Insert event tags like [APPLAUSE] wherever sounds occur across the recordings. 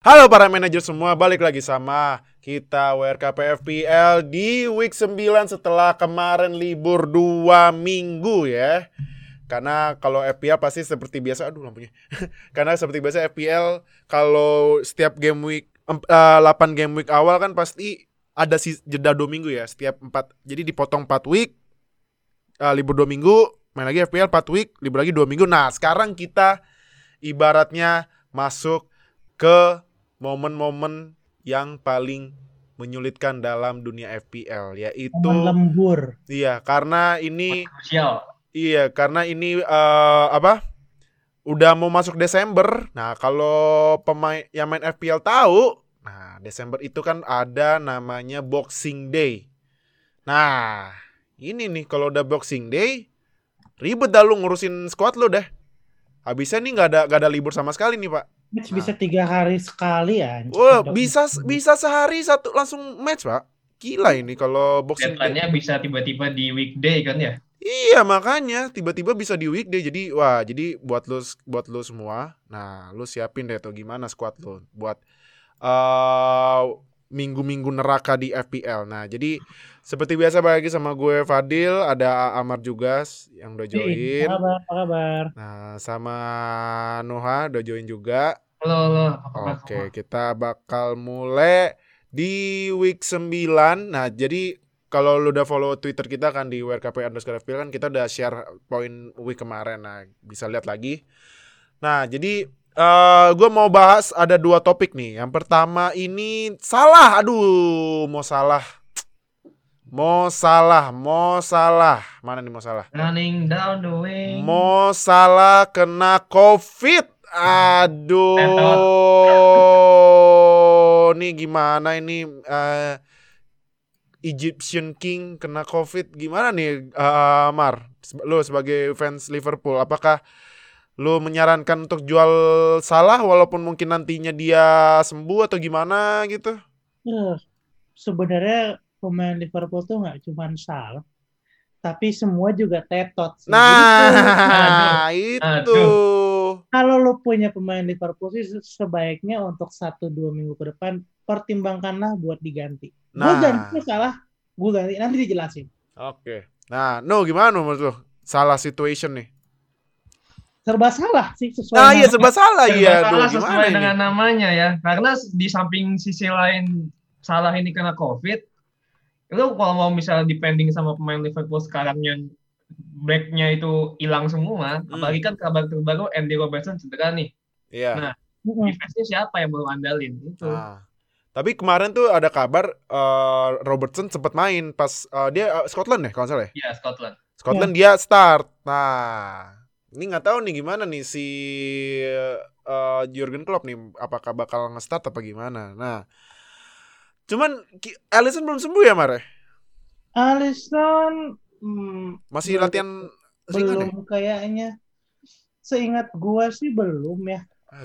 Halo para manajer semua, balik lagi sama kita WRKPFPL di week 9 setelah kemarin libur 2 minggu ya. Karena kalau FPL pasti seperti biasa, aduh lampunya. [LAUGHS] Karena seperti biasa FPL kalau setiap game week em- eh, 8 game week awal kan pasti ada si jeda 2 minggu ya, setiap 4. Jadi dipotong 4 week, eh, libur 2 minggu, main lagi FPL 4 week, libur lagi 2 minggu. Nah, sekarang kita ibaratnya masuk ke momen-momen yang paling menyulitkan dalam dunia FPL yaitu Momen lembur. iya karena ini krusial. iya karena ini eh, apa? Udah mau masuk Desember. Nah kalau pemain yang main FPL tahu nah Desember itu kan ada namanya Boxing Day. Nah ini nih kalau udah Boxing Day ribet dah lu ngurusin squad lu deh. Habisnya nih nggak ada nggak ada libur sama sekali nih pak Match Nah. bisa tiga hari sekali ya. Wah, bisa bisa sehari satu langsung match, Pak. Gila ini kalau boxing day. Deadline-nya bisa tiba-tiba di weekday kan ya? Iya, makanya tiba-tiba bisa di weekday. Jadi, wah, jadi buat lu buat lu semua. Nah, lu siapin deh tuh gimana squad lu buat eh minggu-minggu neraka di FPL. Nah, jadi seperti biasa balik lagi sama gue Fadil, ada Amar juga yang udah Hey, join. apa kabar? Apa kabar? Nah, sama Noha udah join juga. Halo, halo. Apa Oke, semua? kita bakal mulai di week 9. Nah, jadi kalau lu udah follow Twitter kita kan di WRKP underscore FPL kan kita udah share poin week kemarin. Nah, bisa lihat lagi. Nah, jadi eh gue mau bahas ada dua topik nih. Yang pertama ini salah. Aduh, mau salah. Mau salah, mau salah. Mana nih mau salah? Running down the way. Mo Salah kena COVID. Aduh. Nih gimana ini eh, Egyptian King kena COVID gimana nih eh, Mar? Lu sebagai fans Liverpool apakah lu menyarankan untuk jual Salah walaupun mungkin nantinya dia sembuh atau gimana gitu? Eh, sebenarnya pemain Liverpool tuh nggak cuma salah, tapi semua juga tetot. sih. Jadi Nah, [LAUGHS] itu. Kalau lu punya pemain Liverpool sih se- sebaiknya untuk satu dua minggu ke depan pertimbangkanlah buat diganti. Gue Nah. ganti salah, gue ganti nanti dijelasin. Oke. Nah, no gimana menurut lu? Salah situation nih. Serba salah sih sesuai. Nah, iya serba salah Serba iya. salah Duh, sesuai gimana ini? dengan namanya ya. Karena di samping sisi lain salah ini kena COVID, itu kalau mau misalnya depending sama pemain Liverpool sekarang yang back-nya itu hilang semua, Hmm. apalagi kan kabar terbaru Andy Robertson cedera nih. Iya. Nah, Mm-mm. Defense-nya siapa yang mau andalin? Itu. Nah. Tapi kemarin tuh ada kabar eh, Robertson sempat main pas eh, dia eh, Scotland ya kalau salah ya. Iya, Scotland. Scotland dia start. Nah, ini nggak tahu nih gimana nih si eh, Jurgen Klopp nih apakah bakal nge-start apa gimana. Nah, cuman Alisson belum sembuh ya, Mare? Alisson hmm, Masih Belum. latihan ringan ya? belum kayaknya. Seingat gua sih belum ya.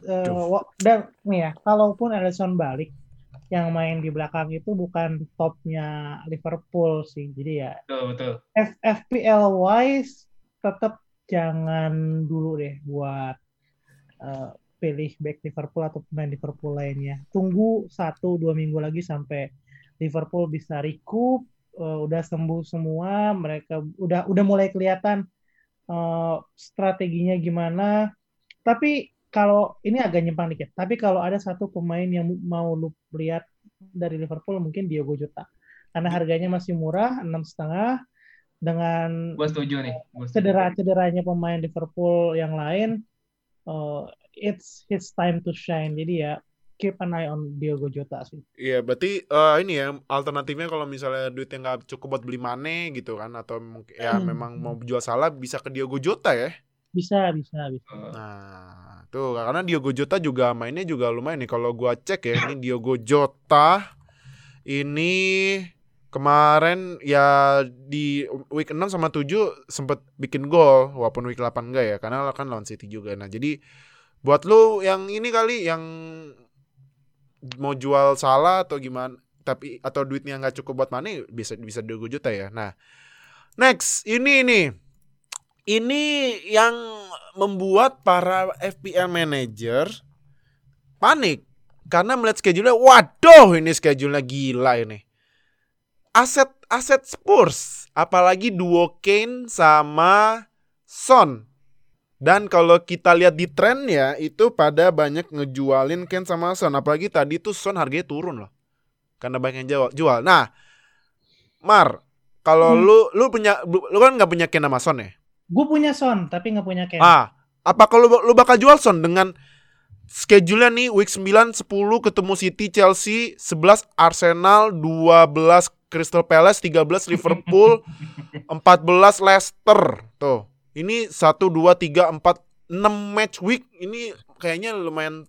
Eh, Aduh. wa- dan nih ya, kalaupun Alisson balik, yang main di belakang itu bukan topnya Liverpool sih. Jadi ya Betul, betul. F- FPL wise tetap jangan dulu deh buat eh, pilih back Liverpool atau pemain Liverpool lainnya. Tunggu satu dua minggu lagi sampai Liverpool bisa recoup, eh, udah sembuh semua, mereka udah udah mulai kelihatan eh, strateginya gimana. Tapi kalau ini agak nyimpang dikit, tapi kalau ada satu pemain yang mau lu lihat dari Liverpool mungkin Diogo Jota. Karena harganya masih murah, enam setengah dengan Gue setuju nih. Gua setuju. cedera-cederanya pemain Liverpool yang lain, uh, it's his time to shine. Jadi ya keep an eye on Diogo Jota sih. Iya, berarti eh, ini ya alternatifnya kalau misalnya duitnya nggak cukup buat beli Mane gitu kan atau ya Hmm. memang mau jual salah bisa ke Diogo Jota ya. Bisa, bisa, bisa. Nah, tuh karena Diogo Jota juga mainnya juga lumayan nih kalau gua cek ya ini Diogo Jota ini kemarin ya di week 6 sama 7 sempet bikin gol walaupun week 8 enggak ya karena kan lawan City juga. Nah, jadi buat lu yang ini kali yang mau jual salah atau gimana tapi atau duitnya nggak cukup buat Mane bisa bisa Diogo Jota ya. Nah, next ini nih ini yang membuat para FPL manager panik karena melihat schedule-nya, waduh ini schedule-nya gila ini. Aset aset Spurs, apalagi duo Kane sama Son. Dan kalau kita lihat di trennya itu pada banyak ngejualin Kane sama Son, apalagi tadi tuh Son harganya turun loh. Karena banyak yang jual. jual. Nah, Mar, kalau Hmm. lu lu punya lu, kan nggak punya Kane sama Son ya? Gue punya Son, tapi nggak punya Ken. Ah, apa kalau lu, lu bakal jual Son dengan schedule-nya nih week 9 10 ketemu City, Chelsea, 11 Arsenal, 12 Crystal Palace, 13 Liverpool, [LAUGHS] 14 Leicester. Tuh. Ini 1 2 3 4 6 match week. Ini kayaknya lumayan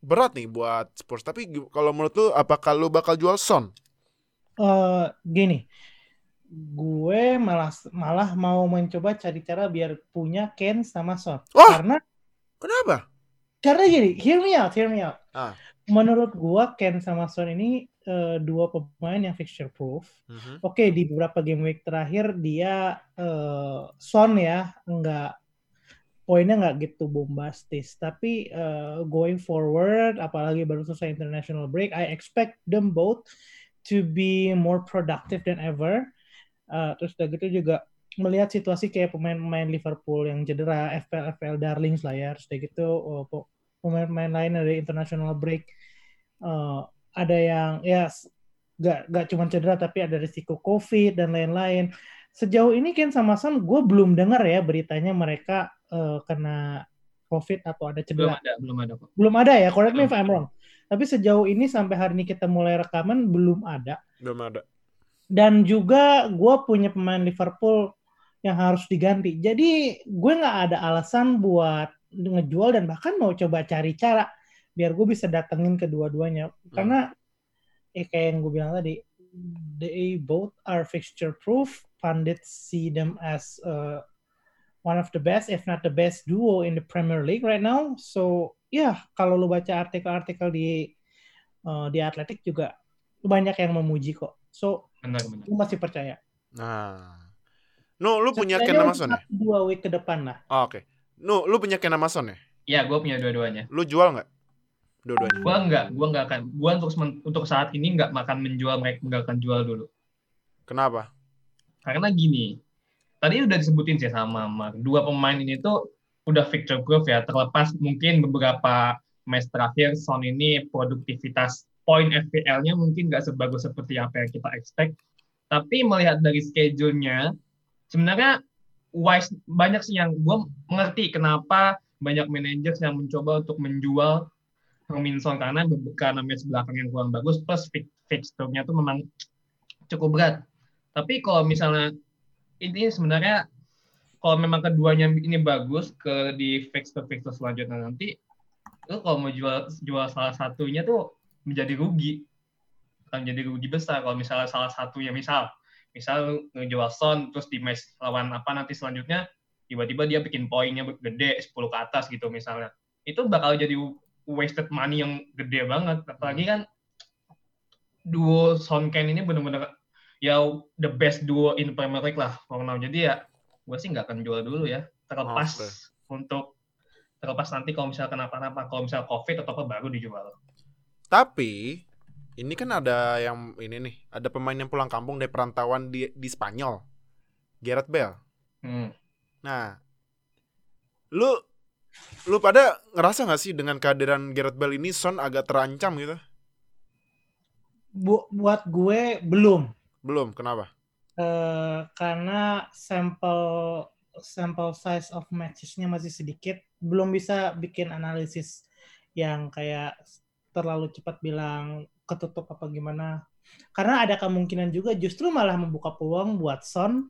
berat nih buat Spurs. Tapi kalau menurut lu apakah lu bakal jual Son? Eh, gini, gue malah malah mau mencoba cari cara biar punya Ken sama Son. Oh! Karena Kenapa? karena gini, hear me out, hear me out. Ah. Menurut gue Ken sama Son ini eh, dua pemain yang fixture proof. Mhm. Oke, di beberapa game week terakhir dia eh, Son ya nggak poinnya nggak gitu bombastis, tapi eh, going forward, apalagi baru selesai international break, I expect them both to be more productive than ever. Eh, terus udah gitu juga melihat situasi kayak pemain-pemain Liverpool yang cedera, FPL FPL darlings lah ya, terus udah gitu oh, pemain-pemain lain dari international break eh, ada yang ya gak, gak cuma cedera tapi ada risiko COVID dan lain-lain. Sejauh ini Ken sama Son gue belum dengar ya beritanya mereka eh, kena COVID atau ada belum cedera. ada belum ada kok Belum ada ya, correct me if Belum. I'm wrong. Tapi sejauh ini sampai hari ini kita mulai rekaman belum ada. Belum ada. Dan juga gue punya pemain Liverpool yang harus diganti. Jadi gue nggak ada alasan buat ngejual dan bahkan mau coba cari cara biar gue bisa datengin kedua-duanya. Karena eh kayak yang gue bilang tadi, they both are fixture proof. Pundits see them as uh, one of the best, if not the best duo in the Premier League right now. So ya yeah, kalau lu baca artikel-artikel di uh, di Atletik juga banyak yang memuji kok. So benar benar gue masih percaya. Nah. No, lu punya Ken ya? satu, Dua week ke depan lah. Oh, Oke. No, lu punya Ken sama Son ya? ya gue punya dua-duanya Lu jual nggak? Dua-duanya. gue enggak gue enggak akan gue untuk untuk saat ini enggak makan menjual mereka enggak akan jual dulu Kenapa? karena gini tadi udah disebutin sih sama Mark dua pemain ini tuh udah fixture proof ya terlepas mungkin beberapa match terakhir Son ini produktivitas poin FPL-nya mungkin nggak sebagus seperti apa yang kita expect tapi melihat dari schedule-nya sebenarnya wise banyak sih yang gue mengerti kenapa banyak manajer yang mencoba untuk menjual Heung-min Son karena karena match belakang yang kurang bagus plus fix- fixture-nya tuh memang cukup berat. Tapi kalau misalnya ini sebenarnya kalau memang keduanya ini bagus ke di fixture fixture selanjutnya nanti lu kalau mau jual jual salah satunya tuh menjadi rugi. Akan jadi rugi besar kalau misalnya salah satunya misal misal lu ngejual Son terus di match lawan apa nanti selanjutnya tiba-tiba dia bikin poinnya gede 10 ke atas gitu misalnya itu bakal jadi wasted money yang gede banget apalagi kan duo Son Ken ini bener-bener ya the best duo in Premier League lah for now. Jadi ya gue sih nggak akan jual dulu ya. Terlepas Oke. untuk terlepas nanti kalau misalnya kenapa-napa, kalau misalnya COVID atau apa baru dijual. Tapi ini kan ada yang ini nih, ada pemain yang pulang kampung dari perantauan di di Spanyol. Gareth Bale. Hmm. Nah, lu lu pada ngerasa nggak sih dengan kehadiran Gareth Bale ini Son agak terancam gitu? Bu- buat gue belum. Belum, kenapa? Eh, karena sampel sampel size of matches-nya masih sedikit, belum bisa bikin analisis yang kayak terlalu cepat bilang ketutup apa gimana. Karena ada kemungkinan juga justru malah membuka peluang buat Son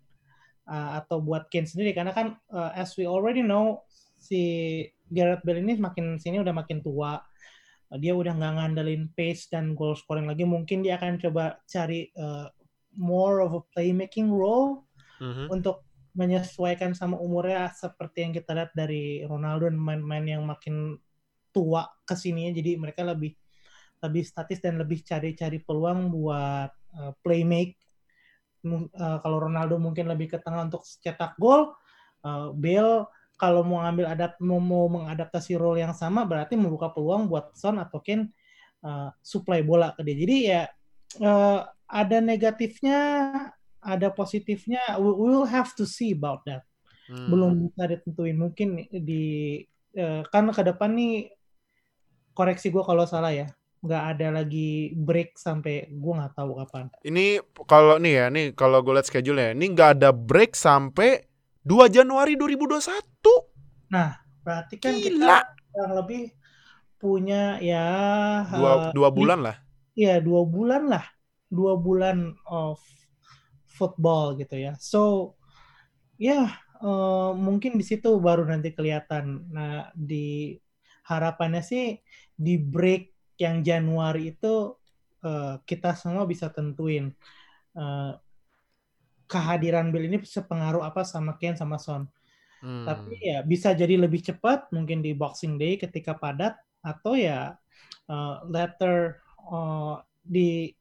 uh, atau buat Kane sendiri karena kan uh, as we already know si Gareth Bale ini makin sini udah makin tua. Uh, dia udah nggak ngandelin pace dan goal scoring lagi. Mungkin dia akan coba cari uh, more of a playmaking role Mhm. untuk menyesuaikan sama umurnya seperti yang kita lihat dari Ronaldo dan main-main yang makin tua ke sininya jadi mereka lebih lebih statis dan lebih cari-cari peluang buat uh, playmake uh, kalau Ronaldo mungkin lebih ke tengah untuk cetak gol uh, Bale kalau mau ngambil adapt mau, mau mengadaptasi role yang sama berarti membuka peluang buat Son atau Kane uh, supply bola ke dia. Jadi ya uh, ada negatifnya, ada positifnya. We will have to see about that. Hmm. Belum bisa ditentuin. Mungkin di uh, kan ke depan nih koreksi gue kalau salah ya nggak ada lagi break sampai gue nggak tahu kapan. Ini kalau nih ya, nih kalau gue lihat schedule ya, ini nggak ada break sampai 2 Januari 2021. Nah, berarti kan Gila. kita yang lebih punya ya dua, uh, dua bulan lah. Iya, dua bulan lah. Dua bulan of football gitu ya. So, ya uh, mungkin di situ baru nanti kelihatan. Nah, di harapannya sih di break yang Januari itu uh, kita semua bisa tentuin uh, kehadiran Bill ini sepengaruh apa sama Ken sama Son. Hmm. Tapi ya bisa jadi lebih cepat mungkin di Boxing Day ketika padat atau ya uh, later uh, di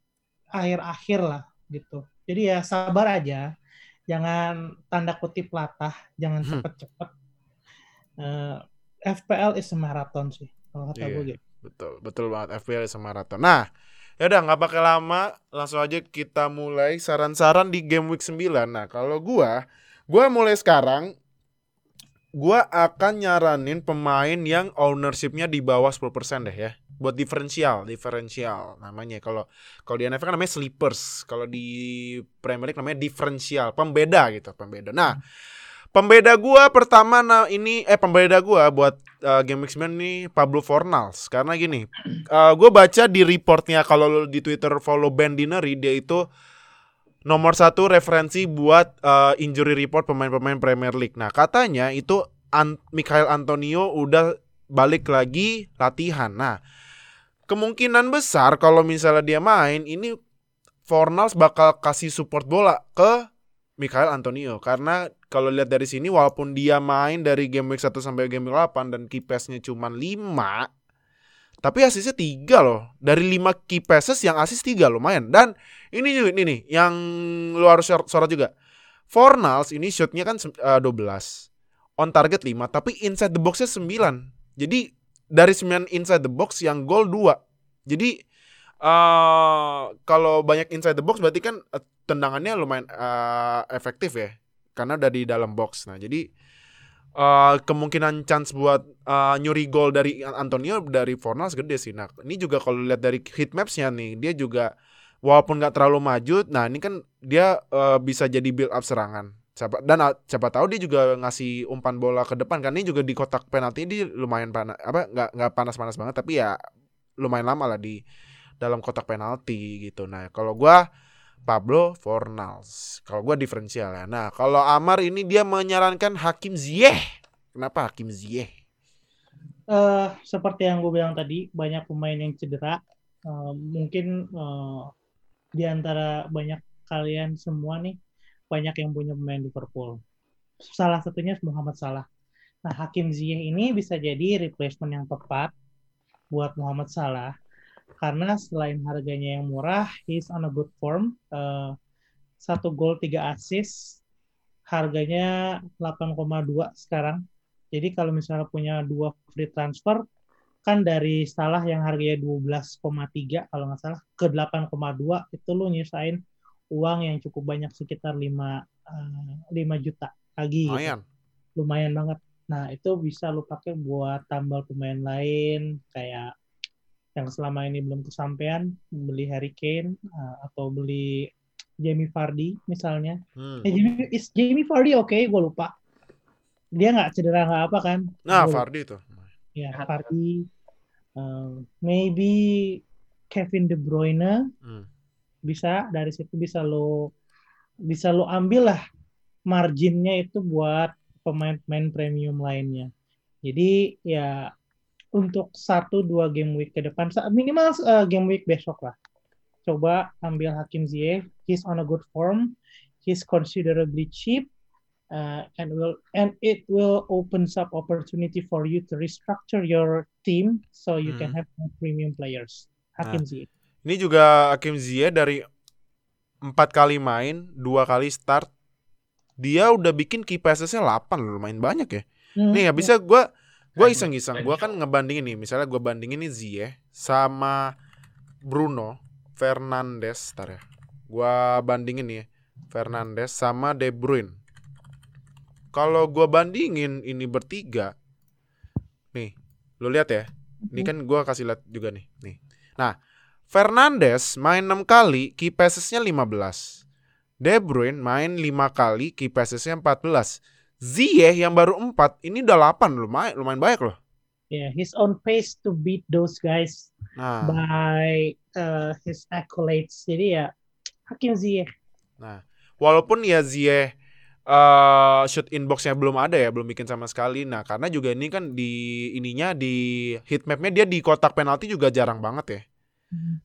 akhir-akhir lah gitu. Jadi ya sabar aja, jangan tanda kutip latah, jangan hmm. cepet-cepet. Uh, FPL is a marathon sih kalau kata yeah. gue gitu. Betul, betul banget FPL sama marathon. Nah, ya udah nggak pakai lama, langsung aja kita mulai saran-saran di game week 9. Nah, kalau gua, gua mulai sekarang gua akan nyaranin pemain yang ownershipnya di bawah 10% deh ya. Buat diferensial, diferensial namanya. Kalau kalau di NFL kan namanya sleepers, kalau di Premier League namanya diferensial, pembeda gitu, pembeda. Nah, Pembeda gua pertama nah ini eh pembeda gua buat uh, Game 9 nih Pablo Fornals karena gini. Uh, gua baca di reportnya kalau di Twitter follow Ben Dinery dia itu nomor satu referensi buat uh, injury report pemain-pemain Premier League. Nah, katanya itu An Mikhail Antonio udah balik lagi latihan. Nah, kemungkinan besar kalau misalnya dia main ini Fornals bakal kasih support bola ke Mikhail Antonio karena kalau lihat dari sini walaupun dia main dari game week 1 sampai game week 8 dan key pass-nya cuma 5 tapi asisnya 3 loh. Dari 5 key passes yang asis 3 lumayan. Dan ini juga ini nih yang lu harus sorot juga. Fornals ini shotnya kan uh, 12. On target 5 tapi inside the box-nya 9. Jadi dari 9 inside the box yang gol 2. Jadi uh, kalau banyak inside the box berarti kan uh, tendangannya lumayan uh, efektif ya karena udah di dalam box. Nah, jadi uh, kemungkinan chance buat uh, nyuri gol dari Antonio dari Fornals gede sih. Nah, ini juga kalau lihat dari hit maps-nya nih, dia juga walaupun nggak terlalu maju, nah ini kan dia uh, bisa jadi build up serangan. Siapa, dan uh, siapa tahu dia juga ngasih umpan bola ke depan kan ini juga di kotak penalti ini lumayan panas apa nggak nggak panas-panas banget tapi ya lumayan lama lah di dalam kotak penalti gitu. Nah, kalau gua Pablo Fornals. Kalau gue diferensial ya. Nah, kalau Amar ini dia menyarankan Hakim Ziyech. Kenapa Hakim Ziyech? Uh, seperti yang gue bilang tadi, banyak pemain yang cedera. Uh, mungkin uh, di antara banyak kalian semua nih, banyak yang punya pemain Liverpool. Salah satunya Muhammad Salah. Nah, Hakim Ziyech ini bisa jadi replacement yang tepat buat Muhammad Salah karena selain harganya yang murah, he's on a good form. Uh, satu gol, tiga assist, harganya 8,2 sekarang. Jadi kalau misalnya punya dua free transfer, kan dari Salah yang harganya 12,3 kalau nggak salah ke 8,2 itu lu nyusahin uang yang cukup banyak sekitar 5 uh, 5 juta lagi. Gitu. Lumayan. Gitu. Lumayan banget. Nah, itu bisa lu pakai buat tambal pemain lain kayak yang selama ini belum kesampaian beli Harry Kane uh, atau beli Jamie Vardy misalnya. Hmm. Eh, Jamie, is Jamie Vardy oke? Okay? Gue lupa. Dia nggak cedera nggak apa kan? Nah, gua Vardy itu. Ya, Vardy. Uh, maybe Kevin De Bruyne. Hmm. Bisa dari situ bisa lo bisa lo ambil lah marginnya itu buat pemain-pemain premium lainnya. Jadi ya untuk satu dua game week ke depan. Minimal uh, game week besok lah. Coba ambil Hakim Ziyech. He's on a good form. He's considerably cheap uh, and will and it will opens up opportunity for you to restructure your team so you hmm. can have more premium players. Hakim nah, Ziyech. ini juga Hakim Ziyech dari empat kali main dua kali start dia udah bikin key passesnya 8 lumayan banyak ya. Hmm, nih ya. bisa gue Gue iseng-iseng, gue kan ngebandingin nih, misalnya gue bandingin nih Zie sama Bruno Fernandes, tar ya. Gua bandingin nih. Fernandes sama De Bruyne. Kalau gua bandingin ini bertiga, nih, lu lihat ya. Ini kan gua kasih lihat juga nih. Nih. Nah, Fernandes main 6 kali, key passes-nya 15. De Bruyne main 5 kali, key passes-nya 14. Ziyech yang baru 4, ini udah 8 lumayan lumayan banyak loh. Yeah, he's on pace to beat those guys Nah, by uh, his accolades. Jadi ya Hakim Ziyech. nah, walaupun ya Ziyech eh shoot inbox-nya belum ada ya, belum bikin sama sekali. Nah, karena juga ini kan di ininya di heat map-nya dia di kotak penalti juga jarang banget ya.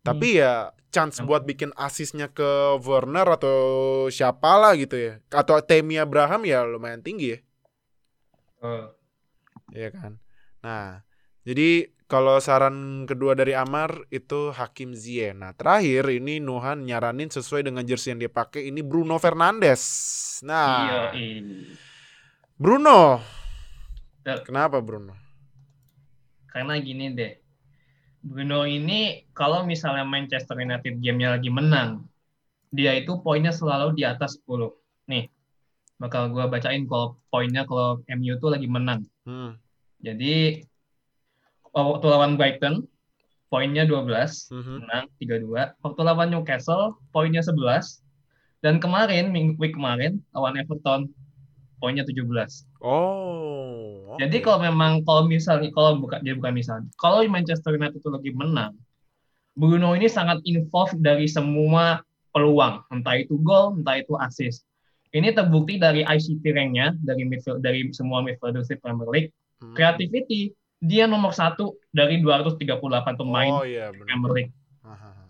Tapi ya chance Hmm. buat bikin asisnya ke Werner atau siapa lah gitu ya. Atau Temi Abraham ya lumayan tinggi ya. Iya kan. Nah, jadi kalau saran kedua dari Amar itu Hakim Ziyech. Nah, terakhir ini Nuhan nyaranin sesuai dengan jersey yang dia pakai ini Bruno Fernandes. iya, Nah, iya. Bruno. Kenapa Bruno? Karena gini deh, Bruno ini kalau misalnya Manchester United gamenya lagi menang, dia itu poinnya selalu di atas 10. Nih, bakal gua bacain kalau poinnya kalau MU tuh lagi menang. Hmm. Jadi waktu lawan Brighton poinnya 12, mhm. menang 3-2. Waktu lawan Newcastle poinnya 11. Dan kemarin minggu week kemarin lawan Everton poinnya 17. Oh. Jadi oke. kalau memang kalau misalnya kalau bukan dia bukan misalnya, kalau Manchester United itu lagi menang, Bruno ini sangat involved dari semua peluang, entah itu gol, entah itu assist. Ini terbukti dari ICT rank-nya dari midfield dari semua midfielders di Premier League. Hmm. Creativity dia nomor satu dari 238 pemain Oh iya benar. Premier League. Hahaha.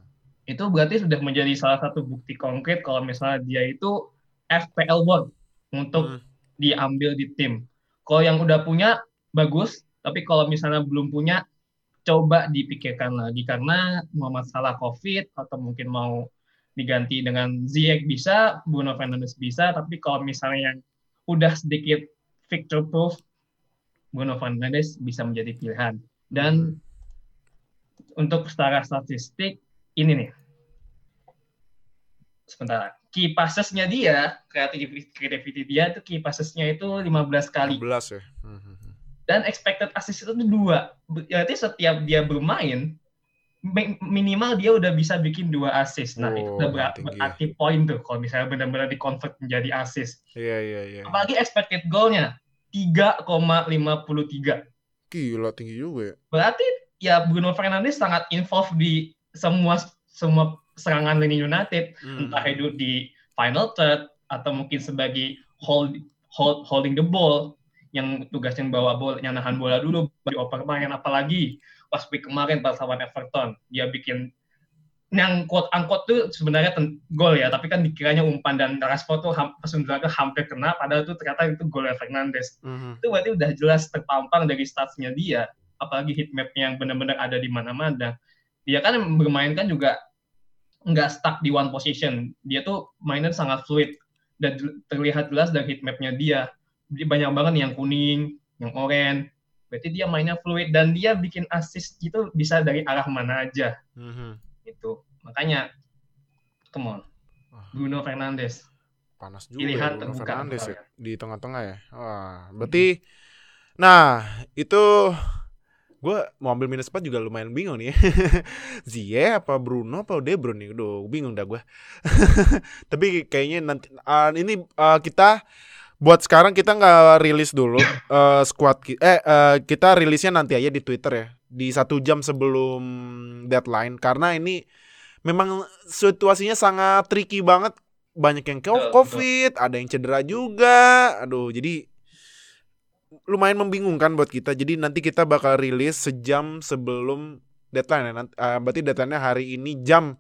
Itu berarti sudah menjadi salah satu bukti konkret kalau misalnya dia itu FPL worth untuk Hmm. diambil di tim. Kalau yang udah punya bagus, tapi kalau misalnya belum punya coba dipikirkan lagi karena mau masalah COVID atau mungkin mau diganti dengan Ziyech bisa, Bruno Fernandes bisa, tapi kalau misalnya yang udah sedikit victor proof, Bruno Fernandes bisa menjadi pilihan. Dan untuk secara statistik ini nih. Sebentar. Key passes-nya dia, creativity, creativity dia itu key passes-nya itu 15 kali 11 ya. Mhm. dan expected assist itu dua. Berarti setiap dia bermain mi- minimal dia udah bisa bikin dua assist. Nah, itu Oh, udah ber- tinggi ya. berarti poin tuh kalau misalnya benar-benar di convert menjadi assist. Iya iya iya. Apalagi expected goal-nya 3,53. Gila tinggi juga ya. Berarti ya Bruno Fernandes sangat involved di semua semua serangan lini United, Hmm. entah itu di final third atau mungkin sebagai hold, hold holding the ball yang tugasnya bawa bola, yang nahan bola dulu dioper main. Apalagi pas week kemarin pas lawan Everton dia bikin yang quote unquote tuh sebenarnya gol ya. Tapi kan dikiranya umpan dan Rashford tuh ham, menjelajah hampir kena padahal itu ternyata itu golnya Fernandes. Mhm. itu berarti udah jelas terpampang dari statsnya dia. Apalagi heat map yang benar-benar ada di mana-mana. Dia kan bermain kan juga nggak stuck di one position. Dia tuh mainnya sangat fluid dan terlihat jelas dari heat mapnya dia. Jadi banyak banget yang kuning yang oranye. Berarti dia mainnya fluid dan dia bikin assist itu bisa dari arah mana aja. Mhm. itu makanya come on. Bruno Fernandes. Panas juga Pilihan ya Bruno Fernandes ya di tengah-tengah ya. Wah, berarti nah, itu gue mau ambil minus 4 juga lumayan bingung nih. [LAUGHS] Ziyech apa Bruno apa De Bruyne nih? Aduh, bingung dah gue. [LAUGHS] Tapi kayaknya nanti ah, ini ah, kita buat sekarang kita nggak rilis dulu [COUGHS] eh, squad ki- eh eh, kita rilisnya nanti aja di Twitter ya di satu jam sebelum deadline karena ini memang situasinya sangat tricky banget banyak yang covid ada yang cedera juga aduh jadi lumayan membingungkan buat kita. Jadi nanti kita bakal rilis sejam sebelum deadline ya Nanti, eh, berarti deadline-nya hari ini jam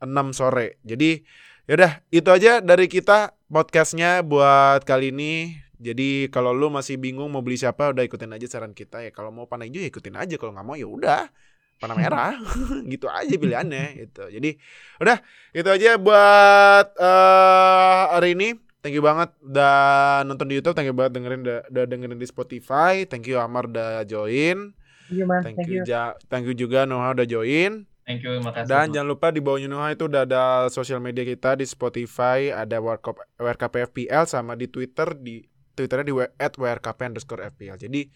6 sore. Jadi yaudah itu aja dari kita podcastnya buat kali ini. Jadi kalau lu masih bingung mau beli siapa udah ikutin aja saran kita ya. Kalau mau panah hijau ya ikutin aja. Kalau nggak mau ya udah. Panah merah. [LAUGHS] Gitu aja pilihannya gitu. Jadi udah itu aja buat eh hari ini thank you banget udah nonton di YouTube thank you banget dengerin udah, udah dengerin di Spotify thank you Amar udah join Thank you, man. thank, Thank you, you. Ja- thank you juga Noah udah join Thank you, makasih. Dan jangan lupa di bawah Yunoha itu udah ada sosial media kita di Spotify, ada WRKP, WRKPFPL sama di Twitter di Twitternya di at WRKP underscore FPL. Jadi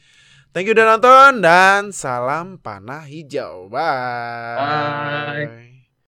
thank you udah nonton dan salam panah hijau. Bye. Bye.